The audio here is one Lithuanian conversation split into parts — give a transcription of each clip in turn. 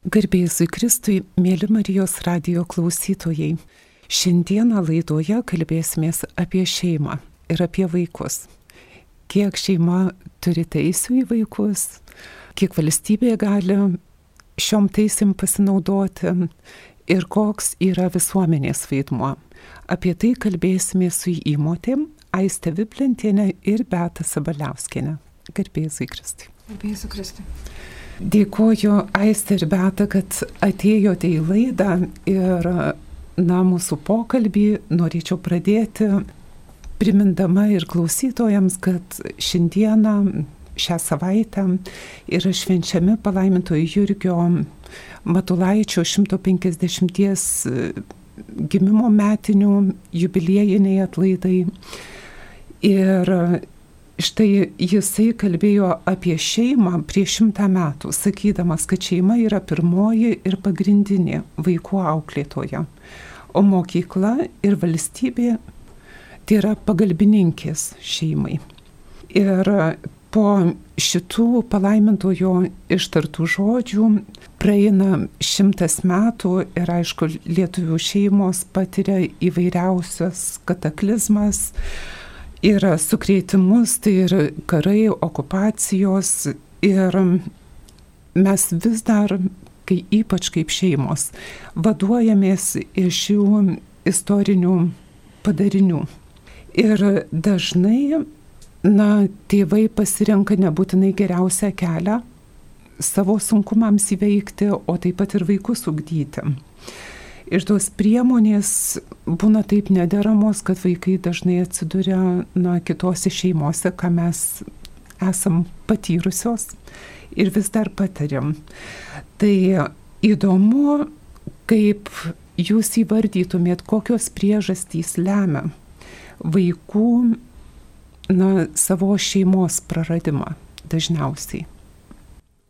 Garbėjusui Kristui, mėly Marijos radio klausytojai. Šiandieną laidoje kalbėsimės apie šeimą ir apie vaikus. Kiek šeima turi teisų į vaikus, kiek valstybė gali šiom teisim pasinaudoti ir koks yra visuomenės vaidmuo. Apie tai kalbėsime su įmotėm Aiste Viplentienė ir Beata Sabaliauskinė. Garbėjusui Kristui. Garbėjusui Kristui. Dėkuoju Aistė ir Beta, kad atėjote į laidą ir na, mūsų pokalbį norėčiau pradėti primindama ir klausytojams, kad šiandieną, šią savaitę yra švenčiami palaimintojo Jurgio Matulaičio 150 gimimo metinių jubiliejiniai atlaidai. Ir Štai jisai kalbėjo apie šeimą prieš šimtą metų, sakydamas, kad šeima yra pirmoji ir pagrindinė vaikų auklėtoja, o mokykla ir valstybė tai yra pagalbininkės šeimai. Ir po šitų palaimintojo ištartų žodžių praeina šimtas metų ir aišku, lietuvių šeimos patiria įvairiausias kataklizmas, yra sukrėtimus, tai ir karai, okupacijos ir mes vis dar, kai ypač kaip šeimos, vaduojamės iš šių istorinių padarinių. Ir dažnai, na, tėvai pasirenka nebūtinai geriausią kelią savo sunkumams įveikti, o taip pat ir vaikus ugdyti. Ir tos priemonės būna taip nederamos, kad vaikai dažnai atsiduria na, kitose šeimose, ką mes esam patyrusios ir vis dar patariam. Tai įdomu, kaip jūs įvardytumėt, kokios priežastys lemia vaikų na, savo šeimos praradimą dažniausiai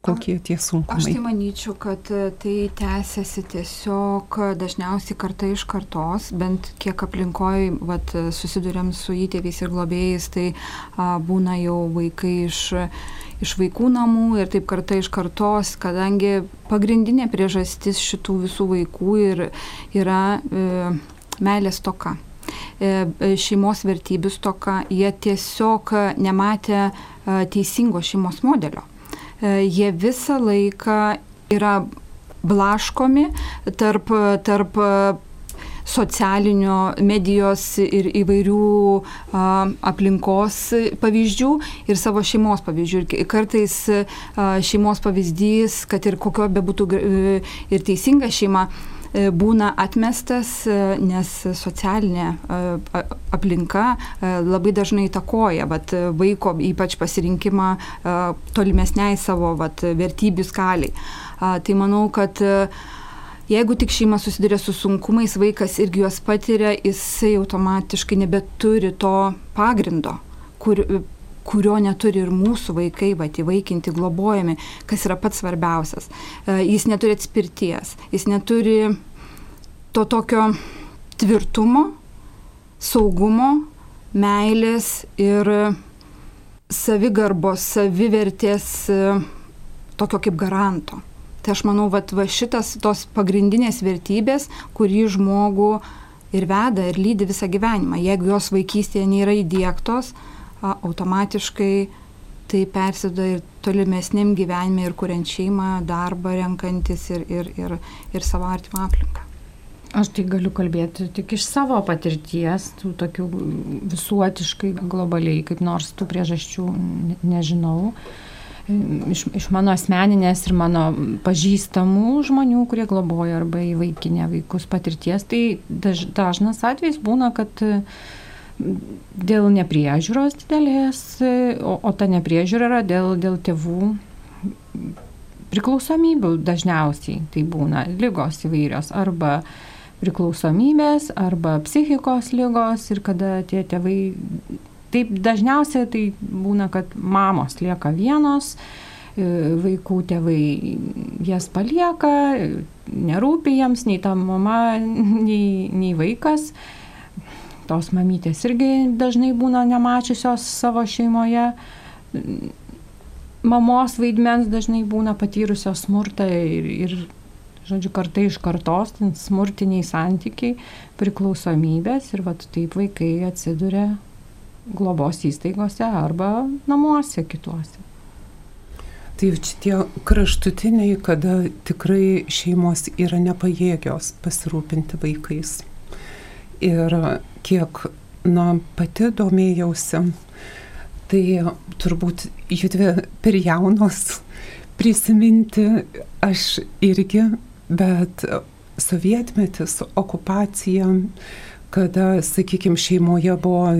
kokie tie sunkumai? Aš tai manyčiau, kad e, tai tęsiasi tiesiog dažniausiai karta iš kartos, bent kiek aplinkoje vat, susidurėm su įtėviais ir globėjais, tai a, būna jau vaikai iš, iš vaikų namų ir taip karta iš kartos, kadangi pagrindinė priežastis šitų visų vaikų ir, yra e, meilės toka e, šeimos vertybių stoka, jie tiesiog nematė teisingo šeimos modelio. E, jie visą laiką yra blaškomi tarp, tarp socialinio medijos ir įvairių a, aplinkos pavyzdžių ir savo šeimos pavyzdžių. Ir kartais a, šeimos pavyzdys, kad ir kokio bebūtų ir teisinga šeima, E, būna atmestas, e, nes socialinė e, aplinka labai dažnai įtakoja vat, vaiko ypač pasirinkimą tolimesniai savo vat, vertybių skaliai. Tai manau, kad Jeigu tik šeima susiduria su sunkumais, vaikas irgi juos patiria, jisai automatiškai nebeturi to pagrindo, kur, kurio neturi ir mūsų vaikai, va, įvaikinti, globojami, kas yra pats svarbiausias. E, jis neturi atspirties, jis neturi to tokio tvirtumo, saugumo, meilės ir savigarbos, savivertės e, tokio kaip garanto. Tai aš manau, va, va šitas tos pagrindinės vertybės, kurį žmogų ir veda, ir lydi visą gyvenimą. Jeigu jos vaikystėje nėra įdėktos, automatiškai tai persido ir tolimesniam gyvenime ir kuriant šeimą, darbą renkantis ir, ir, ir, ir savo artimą aplinką. Aš tai galiu kalbėti tik iš savo patirties, tų tokių visuotiškai, globaliai, kaip nors tų priežasčių nežinau. Iš, iš mano asmeninės ir mano pažįstamų žmonių, kurie globoja arba įvaikinė vaikus patirties, tai daž, dažnas atvejs būna, kad uh, dėl nepriežiūros didelės, o, o ta nepriežiūra yra dėl, dėl tėvų priklausomybių dažniausiai. Tai būna lygos įvairios arba priklausomybės, arba psichikos lygos ir kada tie tėvai, taip dažniausiai tai būna, kad mamos lieka vienos, e, vaikų tėvai jas palieka, nerūpi jiems nei ta mama, nei, nei vaikas tos mamytės irgi dažnai būna nemačiusios savo šeimoje. Mamos vaidmens dažnai būna patyrusios smurtą ir, ir žodžiu, kartai iš kartos, smurtiniai santykiai, priklausomybės ir vat taip vaikai atsiduria globos įstaigose arba namuose kituose. Tai šitie kraštutiniai, kada tikrai šeimos yra nepajėgios pasirūpinti vaikais. Ir kiek, na, pati domėjausi, tai turbūt judvi per jaunos prisiminti aš irgi, bet sovietmetis, okupacija, kada, sakykime, šeimoje buvo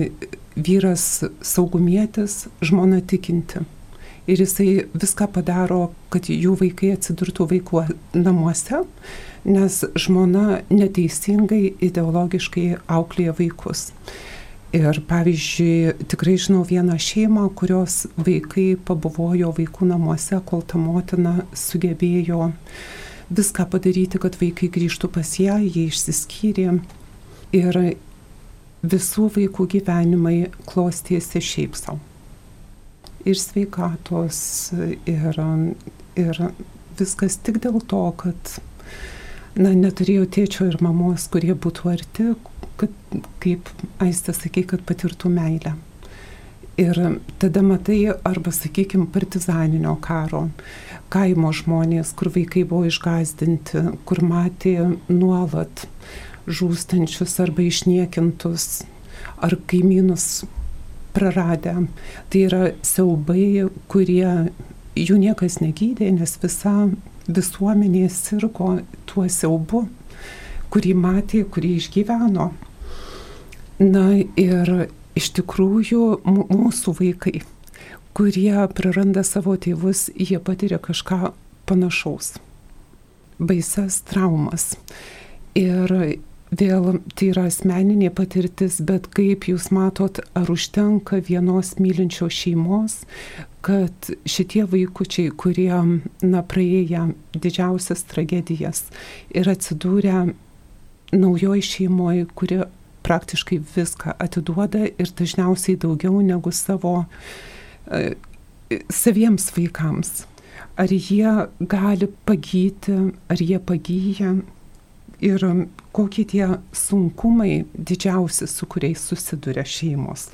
vyras saugumietis, žmona tikinti. Ir jisai viską padaro, kad jų vaikai atsidurtų vaikų namuose, nes žmona neteisingai ideologiškai auklėja vaikus. Ir pavyzdžiui, tikrai žinau vieną šeimą, kurios vaikai pabuvojo vaikų namuose, kol ta motina sugebėjo viską padaryti, kad vaikai grįžtų pas ją, jie išsiskyrė. Ir visų vaikų gyvenimai klostėsi šiaip savo. Ir sveikatos, ir, ir viskas tik dėl to, kad na, neturėjau tėčio ir mamos, kurie būtų arti, kad, kaip Aistė sakė, kad patirtų meilę. Ir tada matai, arba sakykime, partizaninio karo, kaimo žmonės, kur vaikai buvo išgazdinti, kur matė nuolat žūstančius arba išniekintus, ar kaimynus praradę. Tai yra siaubai, kurie jų niekas negydė, nes visa visuomenė sirgo tuo siaubu, kurį matė, kurį išgyveno. Na ir iš tikrųjų mūsų vaikai, kurie praranda savo tėvus, jie patiria kažką panašaus. Baises traumas. Ir Vėl tai yra asmeninė patirtis, bet kaip jūs matot, ar užtenka vienos mylinčios šeimos, kad šitie vaikučiai, kurie, na, praėję didžiausias tragedijas ir atsidūrę naujoj šeimoje, kuri praktiškai viską atiduoda ir dažniausiai daugiau negu savo e, saviems vaikams. Ar jie gali pagyti, ar jie pagyja, ir um, kokie tie sunkumai didžiausi, su kuriais susiduria šeimos?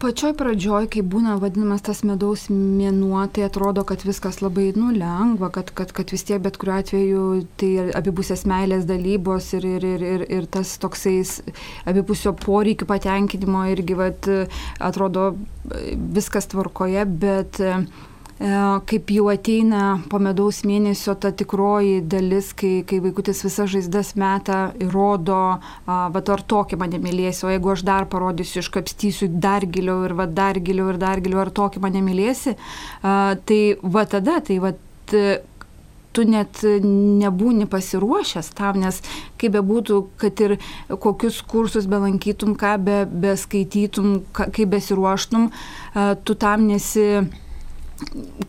Pačioj pradžioj, kai būna vadinamas tas medaus mėnuo, tai atrodo, kad viskas labai nulengva, kad, kad, kad vis tiek bet kuriuo atveju tai abipusės meilės dalybos ir, ir, ir, ir, ir tas toksai abipusio poreikių patenkinimo irgi vat, atrodo viskas tvarkoje, bet uh, kaip jau ateina po medaus mėnesio ta tikroji dalis, kai, kai vaikutis visas žaizdas meta ir rodo, va ar tokį mane mylėsi, o jeigu aš dar parodysiu, iškapstysiu dar giliau ir va dar giliau ir dar giliau, ar tokį mane mylėsi, tai va tada, tai va tu net nebūni pasiruošęs tam, nes kaip bebūtų, kad ir kokius kursus belankytum, ką be, beskaitytum, kaip besiruoštum, tu tam nesi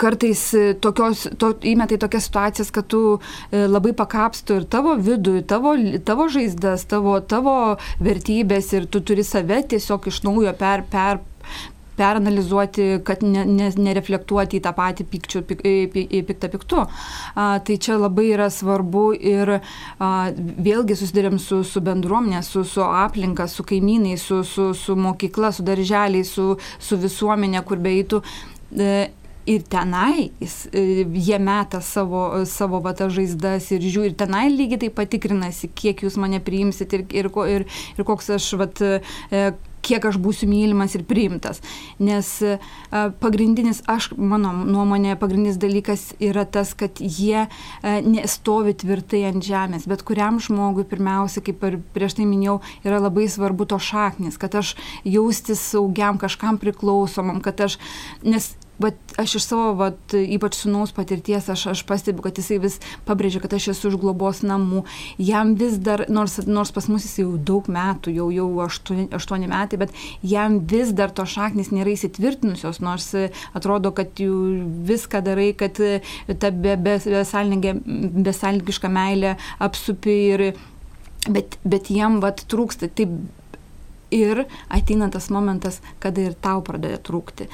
kartais e, tokios, to, įmetai tokias situacijas, kad tu e, labai pakapstu ir tavo vidų, tavo, tavo žaizdas, tavo, tavo vertybės ir tu turi save tiesiog iš naujo per, per, peranalizuoti, kad ne, ne, nereflektuoti į tą patį pikčių, pik, piktą piktu. A, tai čia labai yra svarbu ir a, vėlgi susidurėm su, su bendruomenė, su, su aplinka, su kaimynai, su, su, su mokykla, su darželiai, su, su visuomenė, kur beeitų. E, ir tenai jis, e, jie meta savo, savo vata žaizdas ir žiūri, ir tenai lygiai taip patikrinasi, kiek jūs mane priimsit ir, ir, ir, ir koks aš, vat, e, kiek aš būsiu mylimas ir priimtas. Nes e, pagrindinis, aš, mano nuomonė, pagrindinis dalykas yra tas, kad jie nestovi tvirtai ant žemės, bet kuriam žmogui pirmiausia, kaip ir prieš tai minėjau, yra labai svarbu to šaknis, kad aš jaustis saugiam, kažkam priklausomam, kad aš, nes Bet aš iš savo, vat, ypač sunaus patirties, aš, aš pastebiu, kad jisai vis pabrėžia, kad aš esu iš globos namų. Jam vis dar, nors, nors pas mus jis jau daug metų, jau, jau aštuoni, aštuoni metai, bet jam vis dar to šaknis nėra įsitvirtinusios, nors atrodo, kad jų viską darai, kad ta besalgiška be, be meilė apsupi ir bet, bet jam vat trūksta. Taip, ir ateina tas momentas, kada ir tau pradeda trūkti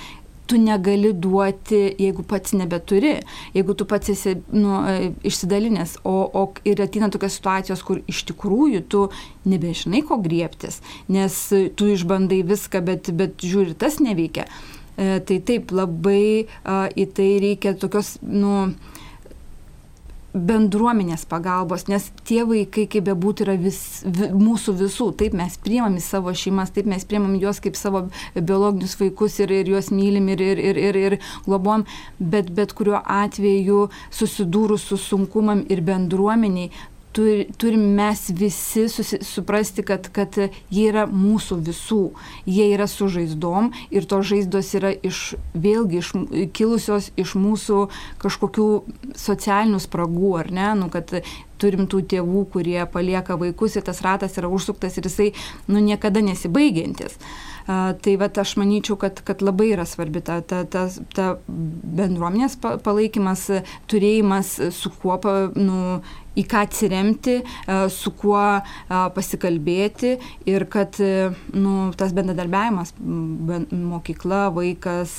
tu negali duoti, jeigu pats nebeturi, jeigu tu pats esi nu, e, išsidalinęs, o, o ir ateina tokios situacijos, kur iš tikrųjų tu nebežinai, ko griebtis, nes tu išbandai viską, bet, bet žiūri, tas neveikia. E, tai taip, labai į tai reikia tokios, nu, bendruomenės pagalbos, nes tie vaikai, kaip bebūtų, yra vis, vi, mūsų visų. Taip mes priimam į savo šeimas, taip mes priimam juos kaip savo biologinius vaikus ir, ir juos mylim ir, ir, ir, ir, ir globom, bet bet kuriuo atveju susidūrus su sunkumam ir bendruomeniai, turim mes visi susi, suprasti, kad, kad jie yra mūsų visų, jie yra su žaizdom ir tos žaizdos yra iš, vėlgi iš, kilusios iš mūsų kažkokių socialinių spragų, ar ne, nu, kad turim tų tėvų, kurie palieka vaikus ir tas ratas yra užsuktas ir jisai nu, niekada nesibaigiantis. Uh, tai va aš manyčiau, kad, kad labai yra svarbi ta, ta, ta, ta bendruomenės palaikymas, turėjimas su kuo nu, į ką atsiremti, e, su kuo e, pasikalbėti ir kad e, nu, tas bendradarbiavimas, mokykla, vaikas,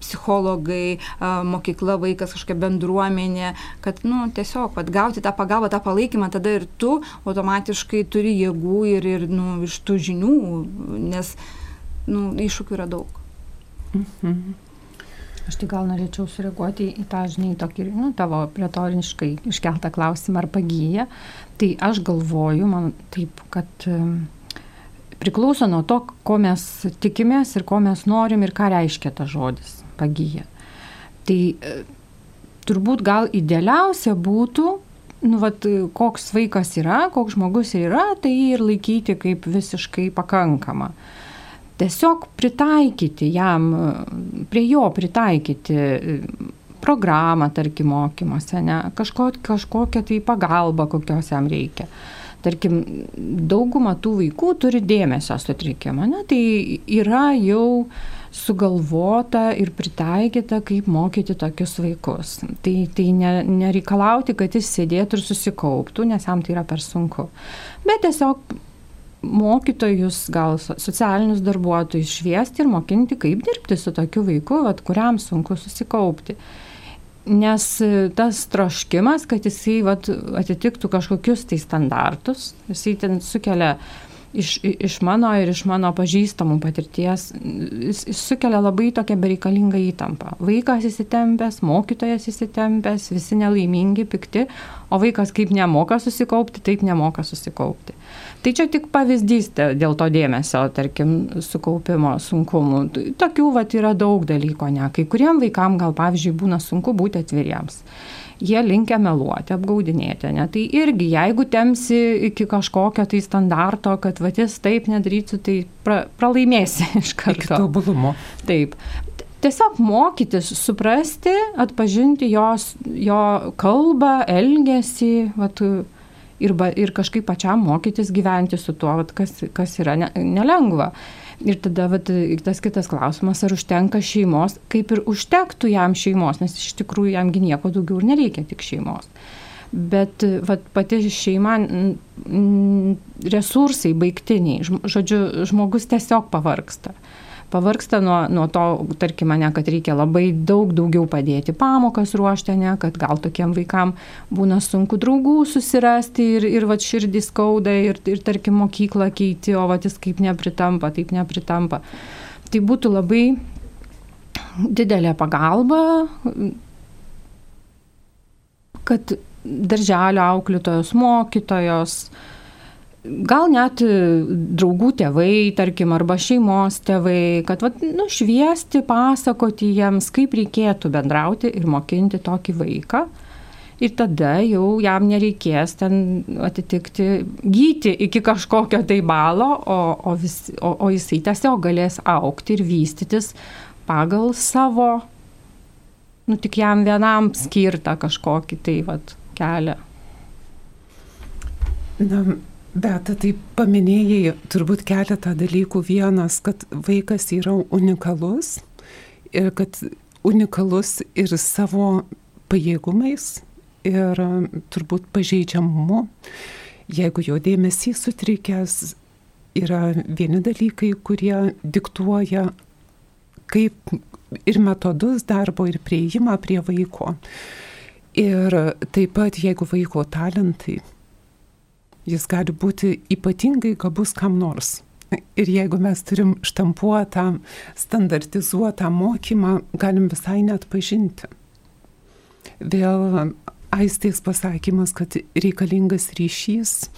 psichologai, mokykla, vaikas, kažkokia bendruomenė, kad nu, tiesiog vat, gauti tą pagalbą, tą palaikymą, tada ir tu automatiškai turi jėgų ir, ir nu, iš tų žinių, nes nu, iššūkių yra daug. Mhm. Aš tik gal norėčiau sureaguoti į tą, žinai, tokį, nu, tavo retoriškai iškeltą klausimą, ar pagyja. Tai aš galvoju, man taip, kad priklauso nuo to, ko mes tikimės ir ko mes norim ir ką reiškia tas žodis pagyja. Tai e, turbūt gal idealiausia būtų, nu, vat, koks vaikas yra, koks žmogus yra, tai ir laikyti kaip visiškai pakankamą. Uh, tiesiog pritaikyti jam, prie jo pritaikyti programą, tarkim, mokymuose, ne, kažko, kažkokią tai pagalbą, kokios jam reikia. Tarkim, dauguma tų vaikų turi dėmesio sutrikimą, ne, tai yra jau sugalvota ir pritaikyta, kaip mokyti tokius vaikus. Tai, tai ne, nereikalauti, kad jis sėdėtų ir susikauptų, nes jam tai yra per sunku. Bet tiesiog mokytojus, gal socialinius darbuotojus šviesti ir mokinti, kaip dirbti su tokiu vaiku, vat, kuriam sunku susikaupti. Nes e, tas troškimas, kad jisai vat, atitiktų kažkokius tai standartus, jisai ten sukelia iš, iš mano ir iš mano pažįstamų patirties, jis, jis sukelia labai tokią bereikalingą įtampą. Vaikas įsitempęs, mokytojas įsitempęs, visi nelaimingi, pikti, o vaikas kaip nemoka susikaupti, taip nemoka susikaupti. Tai čia tik pavyzdys dėl to dėmesio, tarkim, sukaupimo sunkumų. Tokių vat yra daug dalykų, ne. Kai kuriem vaikam gal, pavyzdžiui, būna sunku būti atviriems. Jie linkia meluoti, apgaudinėti, ne. Tai irgi, jeigu temsi iki kažkokio tai standarto, kad vat jis taip nedarysiu, tai pra, pralaimėsi iš karto. Iki tobulumo. Taip tiesiog mokytis, suprasti, atpažinti jos, jo kalbą, elgesį, vat, ir, ba, ir kažkaip pačiam mokytis gyventi su tuo, vat, kas, kas yra ne, nelengva. Ir tada vat, tas kitas klausimas, ar užtenka šeimos, kaip ir užtektų jam šeimos, nes iš tikrųjų jamgi nieko daugiau ir nereikia, tik šeimos. Bet vat, pati šeima, resursai baigtiniai, žodžiu, žmogus tiesiog pavarksta pavarksta nuo, nuo to, tarkim, ne, kad reikia labai daug daugiau padėti pamokas ruošti, ne, kad gal tokiem vaikam būna sunku draugų susirasti ir, ir va širdį skauda ir, ir tarkim mokyklą keiti, o va jis kaip nepritampa, taip nepritampa. Tai būtų labai didelė pagalba, kad darželio auklėtojos, mokytojos, gal net e, draugų tėvai, tarkim, arba šeimos tėvai, kad vat, nu, šviesti, pasakoti jiems, kaip reikėtų bendrauti ir mokinti tokį vaiką. Ir tada jau jam nereikės ten atitikti, gyti iki kažkokio tai balo, o, o, vis, o, o jisai tiesiog galės aukti ir vystytis pagal savo, nu tik jam vienam skirtą kažkokį tai vat, kelią. Na, Bet tai paminėjai turbūt keletą dalykų. Vienas, kad vaikas yra unikalus ir kad unikalus ir savo pajėgumais ir turbūt pažeidžiamumu. Jeigu jo dėmesys sutrikęs, yra vieni dalykai, kurie diktuoja, kaip ir metodus darbo, ir prieimą prie vaiko. Ir taip pat, jeigu vaiko talentai, jis gali būti ypatingai gabus kam nors. Ir jeigu mes turim štampuotą, standartizuotą mokymą, galim visai net pažinti. Vėl aistės pasakymas, kad reikalingas ryšys,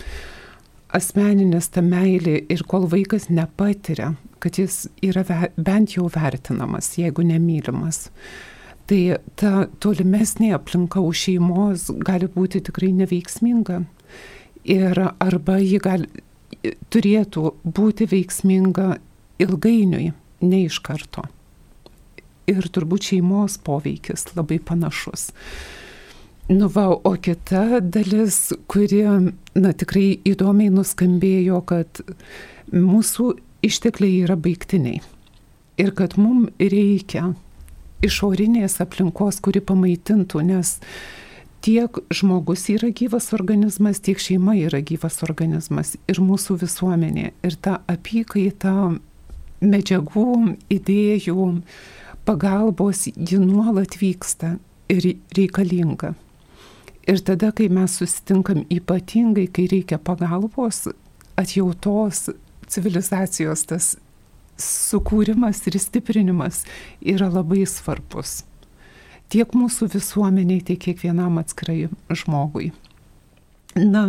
asmeninės ta meilė ir kol vaikas nepatiria, kad jis yra bent jau vertinamas, jeigu nemylimas. Tai ta tolimesnė aplinka už šeimos gali būti tikrai neveiksminga. Ir arba ji gali, turėtų būti veiksminga ilgainiui, ne iš karto. Ir turbūt šeimos poveikis labai panašus. Nu va, o kita dalis, kuri, na tikrai įdomiai nuskambėjo, kad mūsų ištekliai yra baigtiniai. Ir kad mums reikia išorinės aplinkos, kuri pamaitintų, nes tiek žmogus yra gyvas organizmas, tiek šeima yra gyvas organizmas ir mūsų visuomenė. Ir ta apykaita medžiagų, idėjų, pagalbos, ji nuolat vyksta ir reikalinga. Ir tada, kai mes susitinkam ypatingai, kai reikia pagalbos, atjautos, civilizacijos tas sukūrimas ir stiprinimas yra labai svarbus. Tiek mūsų visuomeniai, tiek kiekvienam atskirai žmogui. Na,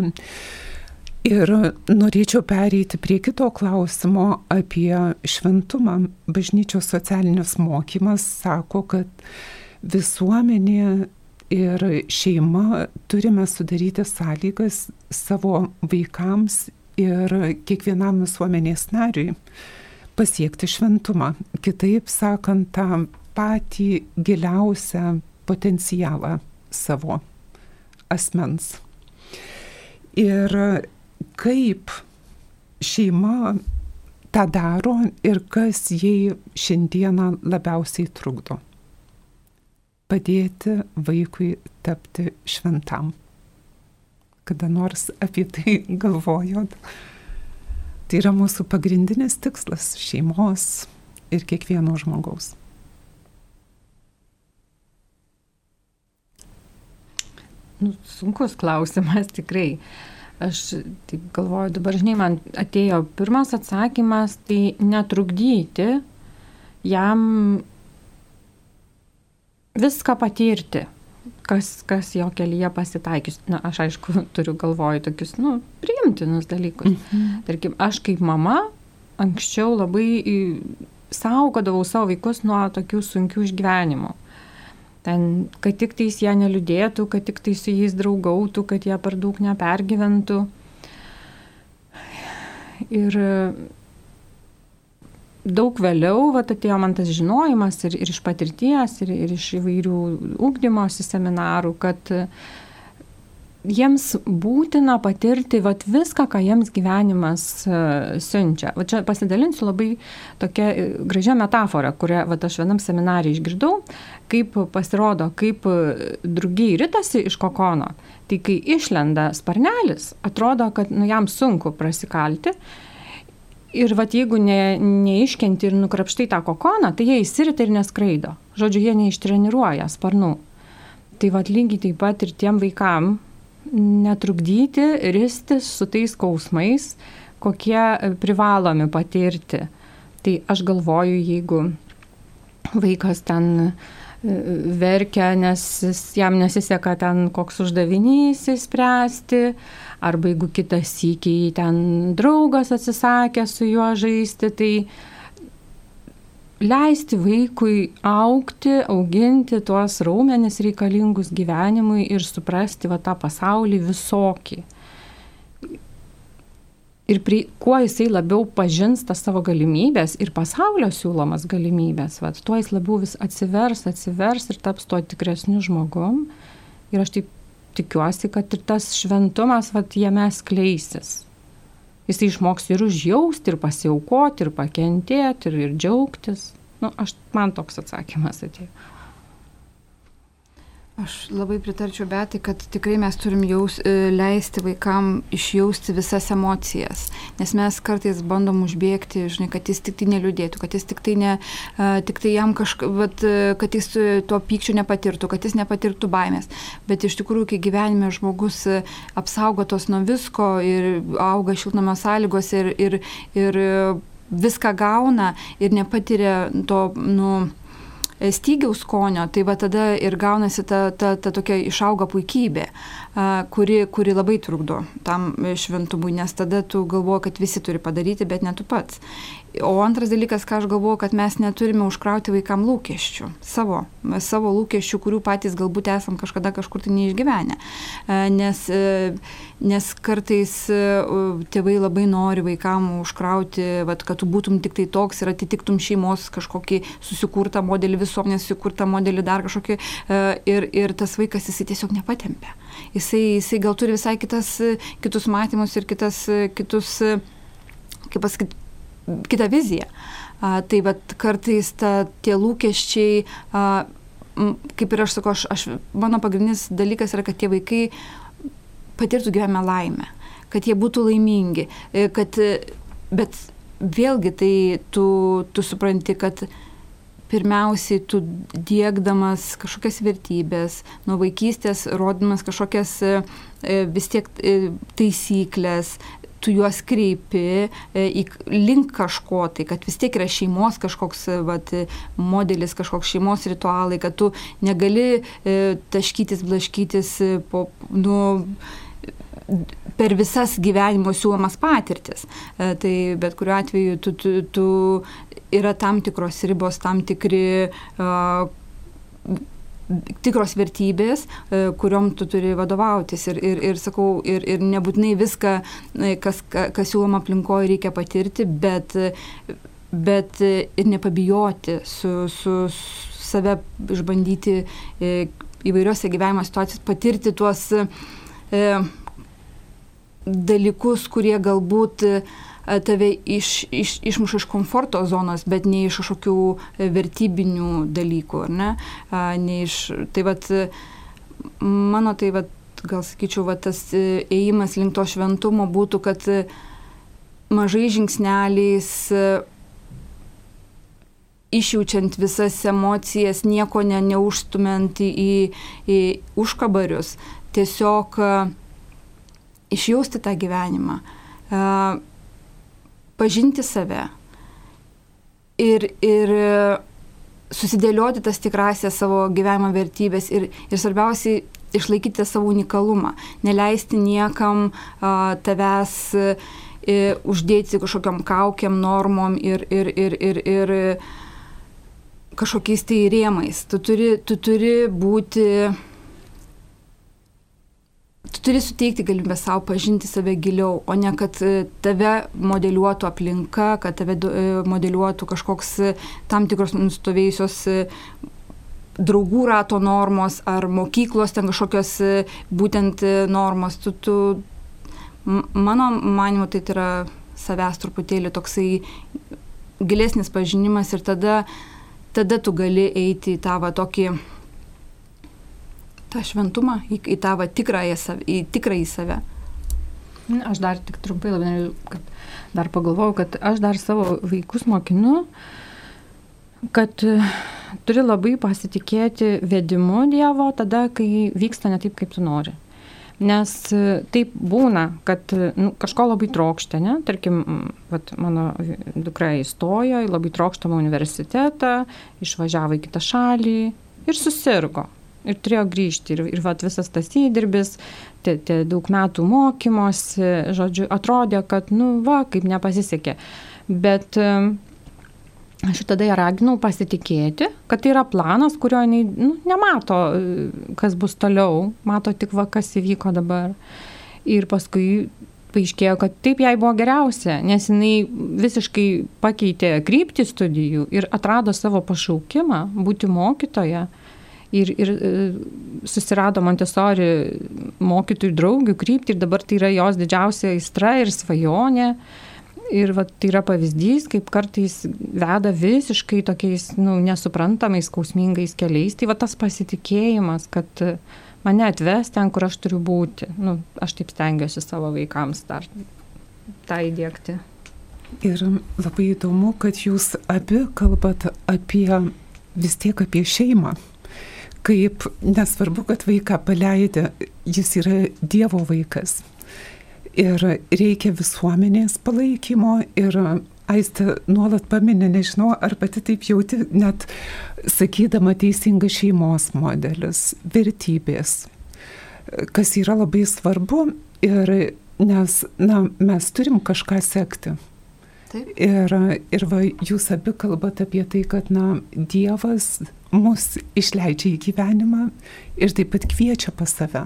ir norėčiau pereiti prie kito klausimo apie šventumą. Bažnyčios socialinis mokymas sako, kad visuomenė ir šeima turime sudaryti sąlygas savo vaikams ir kiekvienam visuomenės nariui pasiekti šventumą. Kitaip sakant, tą patį giliausią potencialą savo asmens. Ir kaip šeima tą daro ir kas jai šiandieną labiausiai trukdo padėti vaikui tapti šventam. Kada nors apie tai galvojot? Tai yra mūsų pagrindinis tikslas šeimos ir kiekvieno žmogaus. Nu, sunkus klausimas tikrai. Aš taip galvoju, dabar žinai, man atėjo pirmas atsakymas, tai netrukdyti jam viską patirti, kas, kas jo kelyje pasitaikys. Na, aš aišku, turiu galvoj tokius, nu, priimtinus dalykus. Mhm. Tarkim, aš kaip mama anksčiau labai saugodavau savo vaikus nuo tokių sunkių išgyvenimų. Ten, kad tik tais jie neliūdėtų, kad tik tai su jais draugautų, kad jie per daug nepergyventų. Ir daug vėliau vat, atėjo man tas žinojimas ir, ir iš patirties, ir, ir iš įvairių ūkdymosi seminarų, kad jiems būtina patirti vat, viską, ką jiems gyvenimas uh, siunčia. Va čia pasidalinsiu labai tokia e, gražia metafora, kurią vat, aš vienam seminarį išgirdau, kaip pasirodo, kaip drugiai rytasi iš kokono. Tai kai išlenda sparnelis, atrodo, kad nu, jam sunku prasikalti, Ir vat jeigu ne, neiškenti ir nukrapštai tą kokoną, tai jie įsirita ir neskraido. Žodžiu, jie neištreniruoja sparnų. Tai vat lygiai taip pat ir tiem vaikam netrukdyti, ristis su tais skausmais, kokie privalomi patirti. Tai aš galvoju, jeigu vaikas ten e, verkia, nes jam nesiseka ten koks uždavinys įspręsti, arba jeigu kitas įkiai ten draugas atsisakė su juo žaisti, tai leisti vaikui aukti, auginti tuos raumenis reikalingus gyvenimui ir suprasti va tą pasaulį visokį. Ir prie, kuo jisai labiau pažins tas savo galimybės ir pasaulio siūlomas galimybės, va, tuo jis labiau vis atsivers, atsivers ir taps tuo tikresniu žmogum. Ir aš taip tikiuosi, kad ir tas šventumas, vat, jame skleisis. Jis išmoks ir užjausti, ir pasiaukoti, ir pakentėti, ir, ir džiaugtis. Nu, aš, man toks atsakymas atėjo. Aš labai pritarčiau betai, kad tikrai mes turim jaus, e, leisti vaikam išjausti visas emocijas, nes mes kartais bandom užbėgti, žinai, kad jis tik tai neliūdėtų, kad jis tik tai, ne, tik tai jam kažkaip, kad jis to pykčio nepatirtų, kad jis nepatirtų baimės. Bet iš tikrųjų, kai gyvenime žmogus e, apsaugotos nuo visko ir auga šiltnamio sąlygos ir, ir, ir viską gauna ir nepatiria to, nu, E, stygiaus skonio, tai va tada ir gaunasi ta, ta, ta tokia išauga puikybė, kuri, kuri labai trukdo tam šventumui, nes tada tu galvoji, kad visi turi padaryti, bet ne tu pats. O antras dalykas, ką aš galvoju, kad mes neturime užkrauti vaikam lūkesčių, savo, savo lūkesčių, kurių patys galbūt esam kažkada kažkur tai neišgyvenę. E, nes, e, nes kartais e, tėvai labai nori vaikam užkrauti, vat, kad tu būtum tik tai toks ir atitiktum šeimos kažkokį susikurtą modelį, visuomenės susikurtą modelį, dar kažkokį. Ir, ir tas vaikas jisai tiesiog nepatempia. Jisai, jisai gal turi visai kitas, kitus matymus ir kitas, kitus kaip pasakyti, kitą viziją. A, tai vad kartais ta, tie lūkesčiai, a, kaip ir aš sakau, aš, aš, mano pagrindinis dalykas yra, kad tie vaikai patirtų gyvenime laimę, kad jie būtų laimingi, e, kad, bet vėlgi tai tu, tu supranti, kad pirmiausiai tu dėkdamas kažkokias vertybės, nuo vaikystės rodamas kažkokias e, vis tiek e, taisyklės, tu juos kreipi e, į link kažko, tai kad vis tiek yra šeimos kažkoks e, vat, modelis, kažkoks šeimos ritualai, kad tu negali e, taškytis, blaškytis po, nu, per visas gyvenimo siūlomas patirtis. Tai bet kuriuo atveju tu, tu, tu yra tam tikros ribos, tam tikri uh, tikros vertybės, e, kuriuom tu turi vadovautis. Ir, ir, ir sakau, ir, ir nebūtinai viską, e, kas, kas siūloma aplinkoje, reikia patirti, bet, bet ir nepabijoti su, su, save išbandyti e, įvairiose gyvenimo situacijose, patirti tuos e, dalykus, kurie galbūt e, tave iš, iš, išmuša iš komforto zonos, bet ne iš kažkokių e, vertybinių dalykų, ar ne? ne iš, tai vad, mano tai vad, gal sakyčiau, va, tas e, ėjimas link to šventumo būtų, kad e, mažai žingsneliais išjaučiant visas emocijas, nieko ne, neužstumant į, į, užkabarius, tiesiog išjausti tą gyvenimą pažinti save ir, ir susidėlioti tas tikrasias savo gyvenimo vertybės ir, ir svarbiausiai išlaikyti savo unikalumą, neleisti niekam a, tavęs a, uždėti kažkokiam kaukiam, normom ir, ir, ir, ir, ir kažkokiais tai rėmais. Tu turi, tu turi būti tu turi suteikti galimybę savo pažinti save giliau, o ne kad e, tave modeliuotų aplinka, kad tave e, modeliuotų kažkoks e, tam tikros nustovėjusios draugų rato normos ar mokyklos ten kažkokios būtent normos. Tu, tu, mano manimu, tai yra savęs truputėlį toksai gilesnis pažinimas ir tada, tada tu gali eiti į tą va tokį tą šventumą, į, į tą va, tikrąją, į tikrąjį save. Aš dar tik trumpai labai kad dar pagalvojau, kad aš dar savo vaikus mokinu, kad e, turi labai pasitikėti vedimu Dievo tada, kai vyksta ne taip, kaip tu nori. Nes e, taip būna, kad e, nu, kažko labai trokšta, ne? Tarkim, vat, mano dukra įstojo į labai trokštamą universitetą, išvažiavo į kitą šalį ir susirgo ir turėjo grįžti. Ir, ir vat, visas tas įdirbis, tie, tie daug metų mokymosi, žodžiu, atrodė, kad, nu, va, kaip nepasisekė. Bet aš tada ją raginau pasitikėti, kad tai yra planas, kurio jinai nu, nemato, kas bus toliau, mato tik va, kas įvyko dabar. Ir paskui paaiškėjo, kad taip jai buvo geriausia, nes jinai visiškai pakeitė kryptį studijų ir atrado savo pašaukimą būti mokytoja ir, ir e, susirado Montesori mokytojų draugių kryptį ir dabar tai yra jos didžiausia aistra ir svajonė. Ir va, tai yra pavyzdys, kaip kartais veda visiškai tokiais nu, nesuprantamais, skausmingais keliais. Tai va tas pasitikėjimas, kad mane atves ten, kur aš turiu būti. Nu, aš taip stengiuosi savo vaikams dar tą įdėkti. Ir labai įdomu, kad jūs abi kalbat apie vis tiek apie šeimą. Kaip nesvarbu, kad vaiką paleidė, jis yra Dievo vaikas. Ir reikia visuomenės palaikymo ir Aistė nuolat paminė, nežinau, ar pati taip jauti, net sakydama teisingas šeimos modelis, vertybės, kas yra labai svarbu ir nes, na, mes turim kažką sekti. Taip. Ir, ir va, jūs abi kalbate apie tai, kad na, Dievas mus išleidžia į gyvenimą ir taip pat kviečia pas save,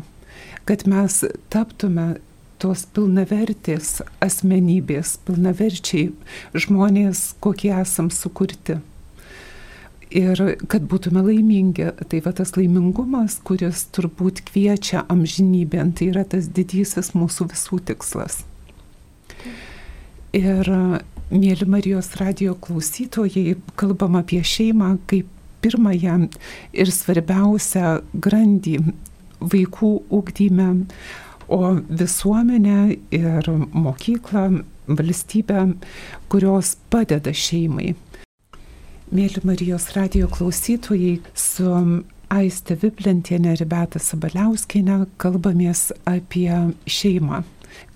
kad mes taptume tos pilnavertės asmenybės, pilnaverčiai žmonės, kokie esam sukurti. Ir kad būtume laimingi, tai va tas laimingumas, kuris turbūt kviečia amžinybėn, tai yra tas didysis mūsų visų tikslas. Ir Mėly Marijos radio klausytojai, kalbam apie šeimą kaip pirmąją ir svarbiausią grandį vaikų ūkdyme, o visuomenę ir mokyklą, valstybę, kurios padeda šeimai. Mėly Marijos radio klausytojai, su Aiste Viplentienė ir Beta Sabaliauskinė kalbamės apie šeimą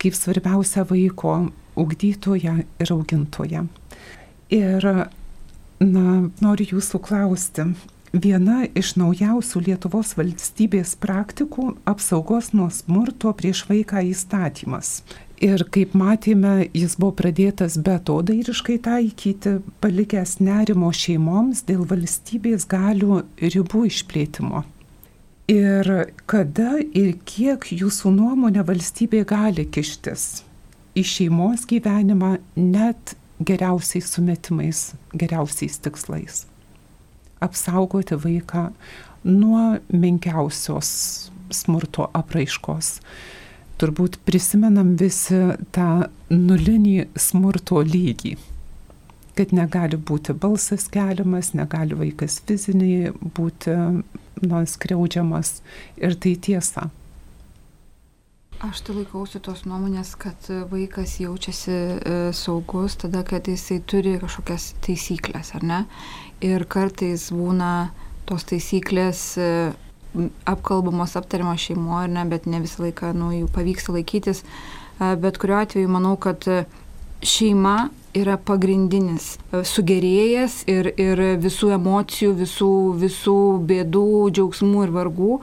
kaip svarbiausią vaiko ugdytoją ir augintoją. Ir, na, noriu jūsų klausti. Viena iš naujausių Lietuvos valstybės praktikų - apsaugos nuo smurto prieš vaiką įstatymas. Ir kaip matėme, jis buvo pradėtas betodairiškai taikyti, palikęs nerimo šeimoms dėl valstybės galių ribų išplėtimo. Ir kada ir kiek jūsų nuomonė valstybė gali kištis į šeimos gyvenimą net geriausiais sumetimais, geriausiais tikslais. Apsaugoti vaiką nuo menkiausios smurto apraiškos. Turbūt prisimenam visi tą nulinį smurto lygį, kad negali būti balsas keliamas, negali vaikas fiziniai būti nuskriaudžiamas ir tai tiesa. Aš tai laikausi tos nuomonės, kad vaikas jaučiasi e, saugus tada, kad jisai turi kažkokias taisyklės, ar ne? Ir kartais būna tos taisyklės e, apkalbamos, aptariamos šeimoje, ar ne, bet ne visą laiką nu, jų pavyksta laikytis. E, bet kuriuo atveju manau, kad šeima yra pagrindinis sugerėjas ir, ir visų emocijų, visų, visų bėdų, džiaugsmų ir vargų.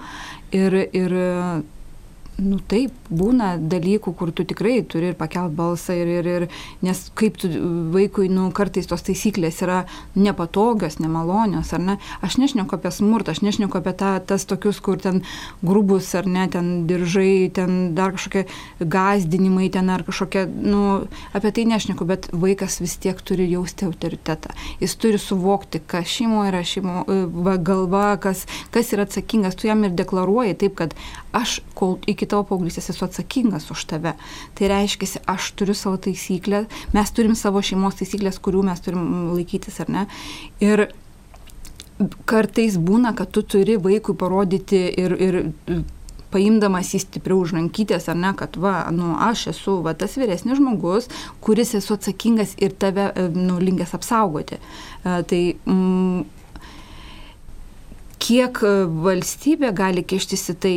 Ir, ir nu taip, būna dalykų, kur tu tikrai turi ir pakelt balsą, ir, ir, ir, nes kaip tu vaikui, nu, kartais tos taisyklės yra nepatogios, nemalonios, ar ne. Aš nešneku apie smurtą, aš nešneku apie tą, tas tokius, kur ten grubus, ar ne, ten diržai, ten dar kažkokie gazdinimai, ten ar kažkokie, nu, apie tai nešneku, bet vaikas vis tiek turi jausti autoritetą. Jis turi suvokti, kas šeimo yra šeimo va, galva, kas, kas yra atsakingas, tu jam ir deklaruoji taip, kad aš kol iki tavo paauglystės esu atsakingas už tave. Tai reiškia, aš turiu savo taisyklę, mes turim savo šeimos taisyklės, kurių mes turim laikytis, ar ne? Ir kartais būna, kad tu turi vaikui parodyti ir, ir paimdamas jį stipriau už rankytės, ar ne, kad va, nu, aš esu va, tas vyresnis žmogus, kuris esu atsakingas ir tave, nu, linkęs apsaugoti. E, tai mm, kiek valstybė gali kištis į tai,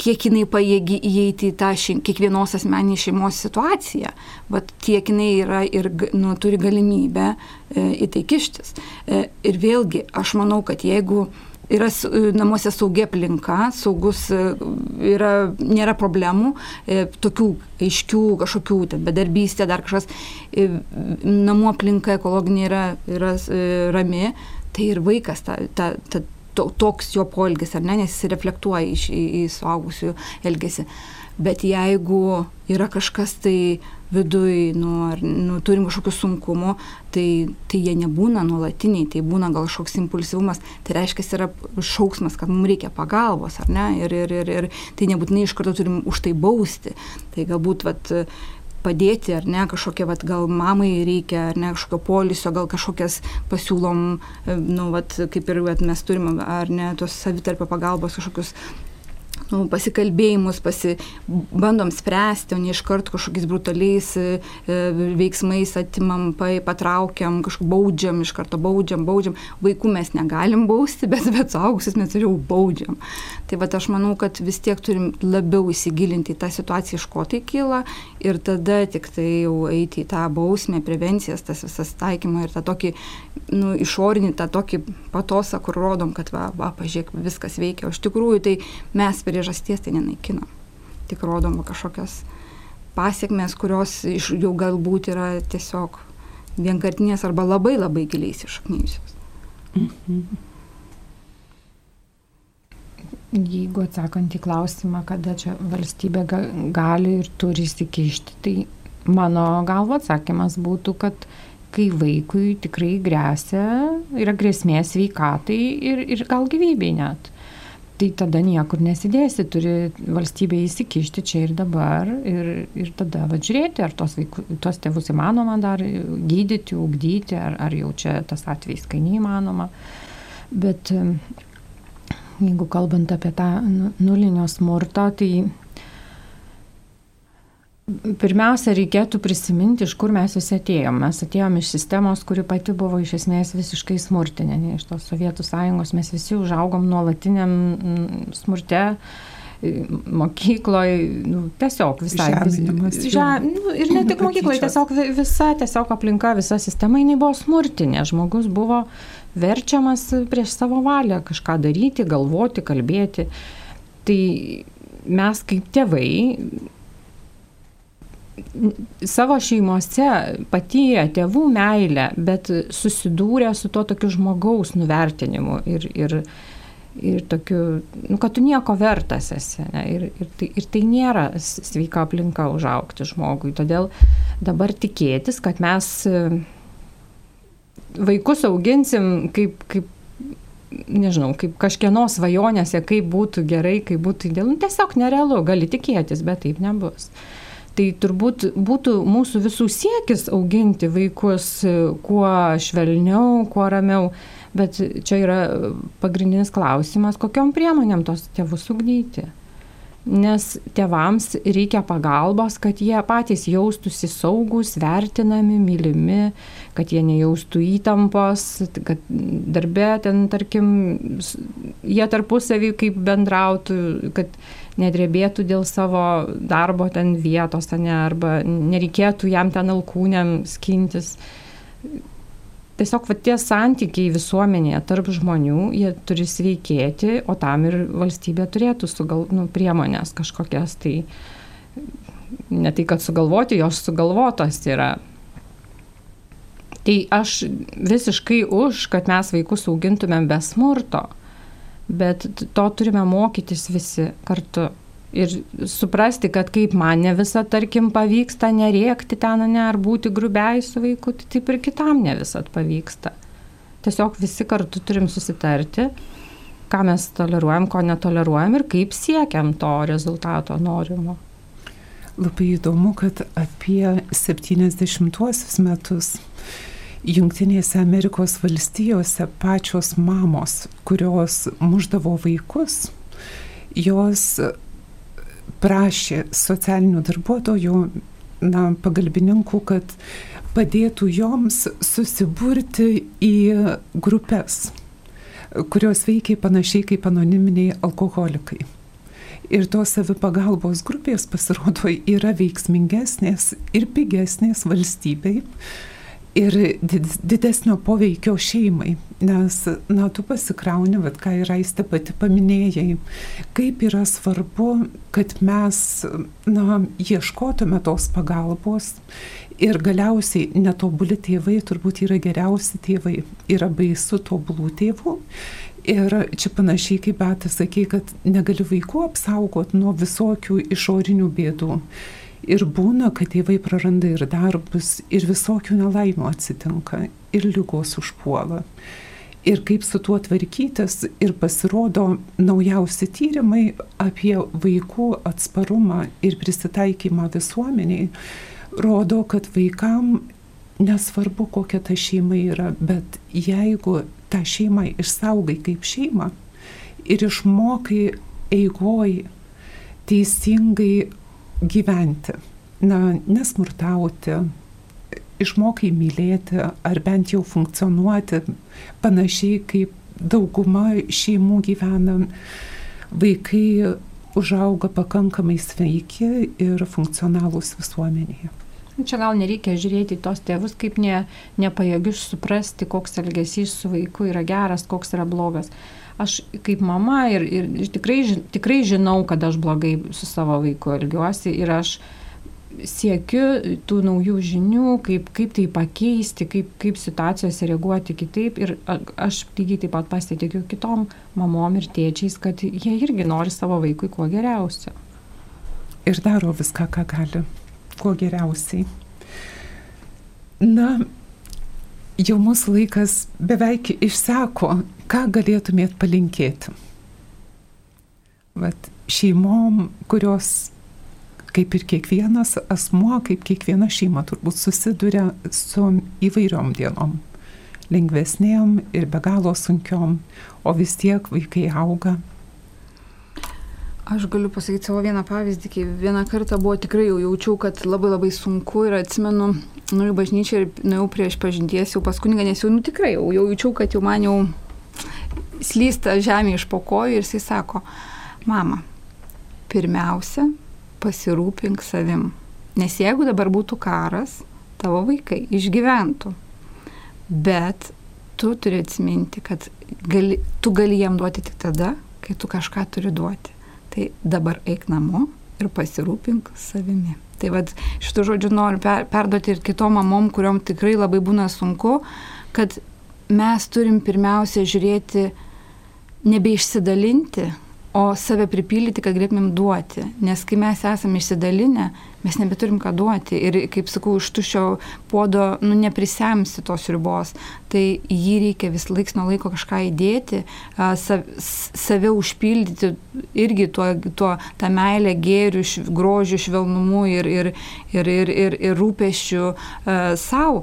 kiek jinai pajėgi įeiti į tą ši, kiekvienos asmenį šeimos situaciją, bet tiek jinai yra ir nu, turi galimybę e, į tai kištis. E, ir vėlgi, aš manau, kad jeigu yra e, namuose saugi aplinka, saugus e, yra, nėra problemų, e, tokių aiškių kažkokių, ten, bedarbystė, dar kažkas, namų aplinka ekologinė yra, yra rami, tai ir vaikas tą, tą, tą to, toks jo poelgis, ar ne, nes jis reflektuoja į, į, į suaugusių elgesį. Bet jeigu yra kažkas tai viduj, nu, ar nu, turim kažkokių sunkumų, tai, tai jie nebūna nuolatiniai, tai būna gal kažkoks impulsyvumas, tai reiškia, yra šauksmas, kad mums reikia pagalbos, ar ne, ir, ir, ir, ir tai nebūtinai iš karto turim už tai bausti. Tai galbūt vat, padėti, ar ne, kažkokia, vat, gal mamai reikia, ar ne, kažkokio polisio, gal kažkokias pasiūlom, e, nu, vat, kaip ir vat, mes turime, ar ne, tos savitarpio pagalbos kažkokius nu, pasikalbėjimus, pasi, bandom spręsti, o ne iš karto kažkokiais brutaliais e, e, veiksmais atimam, patraukiam, kažkaip baudžiam, iš karto baudžiam, baudžiam. Vaikų mes negalim bausti, bet, bet suaugusius mes jau baudžiam. Tai va aš manau, kad vis tiek turim labiau įsigilinti į tą situaciją, iš ko tai kyla ir tada tik tai jau eiti į tą bausmę, prevencijas, tas visas taikymą ir tą tokį nu, išorinį, tą tokį patosą, kur rodom, kad va, va, pažiūrėk, viskas veikia. O iš tikrųjų tai mes priežasties tai nenaikinam. Tik rodom va, kažkokias pasiekmes, kurios iš, jau galbūt yra tiesiog vienkartinės arba labai labai giliai įsišaknyjusios. Mhm. Jeigu atsakant į klausimą, kada čia valstybė gali ir turi įsikišti, tai mano galvo atsakymas būtų, kad kai vaikui tikrai grėsia, yra grėsmė sveikatai ir, ir gal gyvybei net. Tai tada niekur nesidėsi, turi valstybė įsikišti čia ir dabar ir, ir tada važiuoti, ar tos, vaikų, tos tėvus įmanoma dar gydyti, ugdyti, ar, ar jau čia tas atvejs, kai neįmanoma. Bet jeigu kalbant apie tą nu, nulinio smurto, tai Pirmiausia, reikėtų prisiminti, iš kur mes visi atėjom. Mes atėjom iš sistemos, kuri pati buvo iš esmės visiškai smurtinė. Ne iš tos Sovietų sąjungos mes visi užaugom nuolatiniam mm, smurte mokykloje, nu, tiesiog visai. Žem, nu, ir ne tik mokykloje, tiesiog visa tiesiog aplinka, visa sistema, jinai buvo smurtinė. Žmogus buvo verčiamas prieš savo valią kažką daryti, galvoti, kalbėti. Tai mes kaip tėvai savo šeimose patyrė tėvų meilę, bet susidūrė su to tokiu žmogaus nuvertinimu ir, ir, ir tokiu, nu, kad tu nieko vertas esi. Ne? Ir, ir, tai, ir tai nėra sveika aplinka užaukti žmogui. Todėl dabar tikėtis, kad mes e, vaikus auginsim kaip, kaip nežinau, kaip kažkieno svajonėse, kaip būtų gerai, kaip būtų idealu, nu, tiesiog nerealu, gali tikėtis, bet taip nebus. Tai turbūt būtų mūsų visų siekis auginti vaikus e, kuo švelniau, kuo ramiau. Bet čia yra pagrindinis klausimas, kokiam priemonėm tos tėvus ugdyti. Nes tėvams reikia pagalbos, kad jie patys jaustųsi saugus, vertinami, mylimi, kad jie nejaustų įtampos, kad darbė ten, tarkim, jie tarpusavį kaip bendrautų, kad nedrebėtų dėl savo darbo ten vietos, ne, arba nereikėtų jam ten alkūniam skintis. Tiesiog va, tie santykiai visuomenėje tarp žmonių, jie turi sveikėti, o tam ir valstybė turėtų sugal, nu, priemonės kažkokias. Tai ne tai, kad sugalvoti, jos sugalvotos yra. Tai aš visiškai už, kad mes vaikus augintumėm be smurto bet to turime mokytis visi kartu. Ir suprasti, kad kaip man ne visą, tarkim, pavyksta nerėkti ten, ne, ar būti grubiai su vaiku, tai taip ir kitam ne visat pavyksta. Tiesiog visi kartu turim susitarti, ką mes toleruojam, ko netoleruojam ir kaip siekiam to rezultato norimo. Labai įdomu, kad apie 70-uosius metus Junktinėse Amerikos valstijose pačios mamos, kurios muždavo vaikus, jos prašė socialinių darbuotojų, na, pagalbininkų, kad padėtų joms susiburti į grupės, kurios veikia panašiai kaip anoniminiai alkoholikai. Ir tos savipagalbos grupės pasirodo yra veiksmingesnės ir pigesnės valstybei, ir didesnio poveikio šeimai, nes, na, tu pasikrauni, vad ką ir aistė pati paminėjai, kaip yra svarbu, kad mes, na, ieškotume tos pagalbos ir galiausiai netobuli tėvai turbūt yra geriausi tėvai, yra baisu tobulų tėvų. Ir čia panašiai kaip Beta sakė, kad negali vaikų apsaugoti nuo visokių išorinių bėdų. Ir būna, kad tėvai praranda ir darbus, ir visokių nelaimų atsitinka, ir lygos užpuola. Ir kaip su tuo tvarkytis, ir pasirodo naujausi tyrimai apie vaikų atsparumą ir prisitaikymą visuomeniai, rodo, kad vaikam nesvarbu, kokia ta šeima yra, bet jeigu tą šeimą išsaugai kaip šeimą ir išmokai eigoj teisingai gyventi, na, nesmurtauti, išmokai mylėti ar bent jau funkcionuoti panašiai kaip dauguma šeimų gyvena, vaikai užauga pakankamai sveiki ir funkcionalūs visuomenėje. Čia gal nereikia žiūrėti į tos tėvus kaip ne, nepajėgius suprasti, koks elgesys su vaiku yra geras, koks yra blogas. Aš kaip mama ir, ir tikrai, tikrai žinau, kad aš blogai su savo vaiku elgiuosi ir aš siekiu tų naujų žinių, kaip, kaip tai pakeisti, kaip, kaip situacijose reaguoti kitaip. Ir aš lygiai taip pat pasitikiu kitom mamom ir tėčiais, kad jie irgi nori savo vaikui kuo geriausio. Ir daro viską, ką gali kuo geriausiai. Na, jau mūsų laikas beveik išseko, ką galėtumėt palinkėti. Vat šeimom, kurios kaip ir kiekvienas asmuo, kaip kiekviena šeima turbūt susiduria su įvairiom dienom. Lengvesnėm ir be galo sunkiom, o vis tiek vaikai auga, Aš galiu pasakyti savo vieną pavyzdį, kai vieną kartą buvo tikrai jau jaučiau, kad labai labai sunku ir atsimenu, nu į bažnyčią ir nuėjau prieš pažinties jau pas kunigą, nes jau nu, tikrai jau, jau jaučiau, kad jau man jau slysta žemė iš pokojų ir jisai sako, mama, pirmiausia, pasirūpink savim. Nes jeigu dabar būtų karas, tavo vaikai išgyventų. Bet tu turi atsiminti, kad gali, tu gali jam duoti tik tada, kai tu kažką turi duoti. Tai dabar eik namo ir pasirūpink savimi. Tai vad šitų žodžių noriu per, perduoti ir kitom mamom, kuriuom tikrai labai būna sunku, kad mes turim pirmiausia žiūrėti, nebeišsidalinti, o save pripildyti, kad galėtumėm duoti. Nes kai mes esame išsidalinę, mes nebeturim ką duoti. Ir, kaip sakau, iš tuščio puodo nu, neprisemsi tos ribos. Tai jį reikia vis laiks nuo laiko kažką įdėti, sav, save užpildyti irgi tuo, tuo tą meilę, gėrių, grožių, švelnumu ir, ir, ir, ir, ir, ir rūpeščių uh, savo.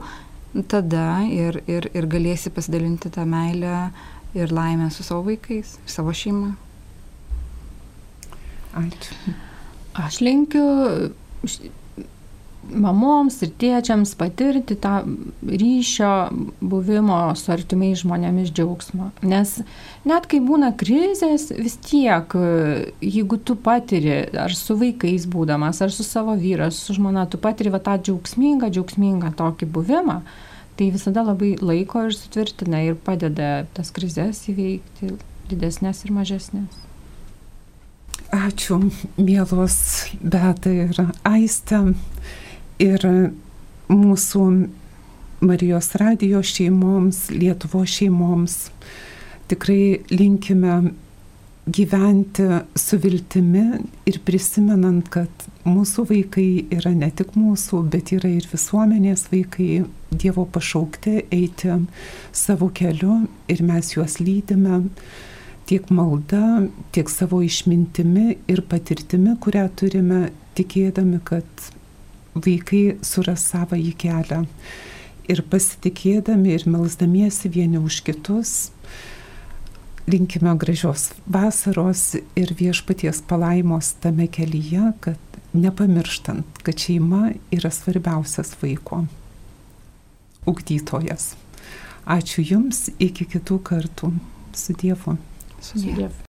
Tada ir, ir, ir galėsi pasidalinti tą meilę ir laimę su savo vaikais, savo šeima. Ačiū. Aš linkiu mamoms ir tėčiams patirti tą ryšio buvimo su artimai žmonėmis džiaugsmą. Nes net kai būna krizės, vis tiek, jeigu tu patiri, ar su vaikais būdamas, ar su savo vyras, su žmona, tu patiri va, tą džiaugsmingą, džiaugsmingą tokį buvimą, tai visada labai laiko ir sutvirtina ir padeda tas krizės įveikti, didesnės ir mažesnės. Ačiū, mielos Beta ir Aistė ir mūsų Marijos radio šeimoms, Lietuvo šeimoms. Tikrai linkime gyventi su viltimi ir prisimenant, kad mūsų vaikai yra ne tik mūsų, bet yra ir visuomenės vaikai, Dievo pašaukti eiti savo keliu ir mes juos lydime tiek malda, tiek savo išmintimi ir patirtimi, kurią turime, tikėdami, kad vaikai suras savo į kelią. Ir pasitikėdami ir melzdamiesi vieni už kitus, linkime gražios vasaros ir viešpaties palaimos tame kelyje, kad nepamirštant, kad šeima yra svarbiausias vaiko ugdytojas. Ačiū Jums, iki kitų kartų. Su Dievu. Su Dievu.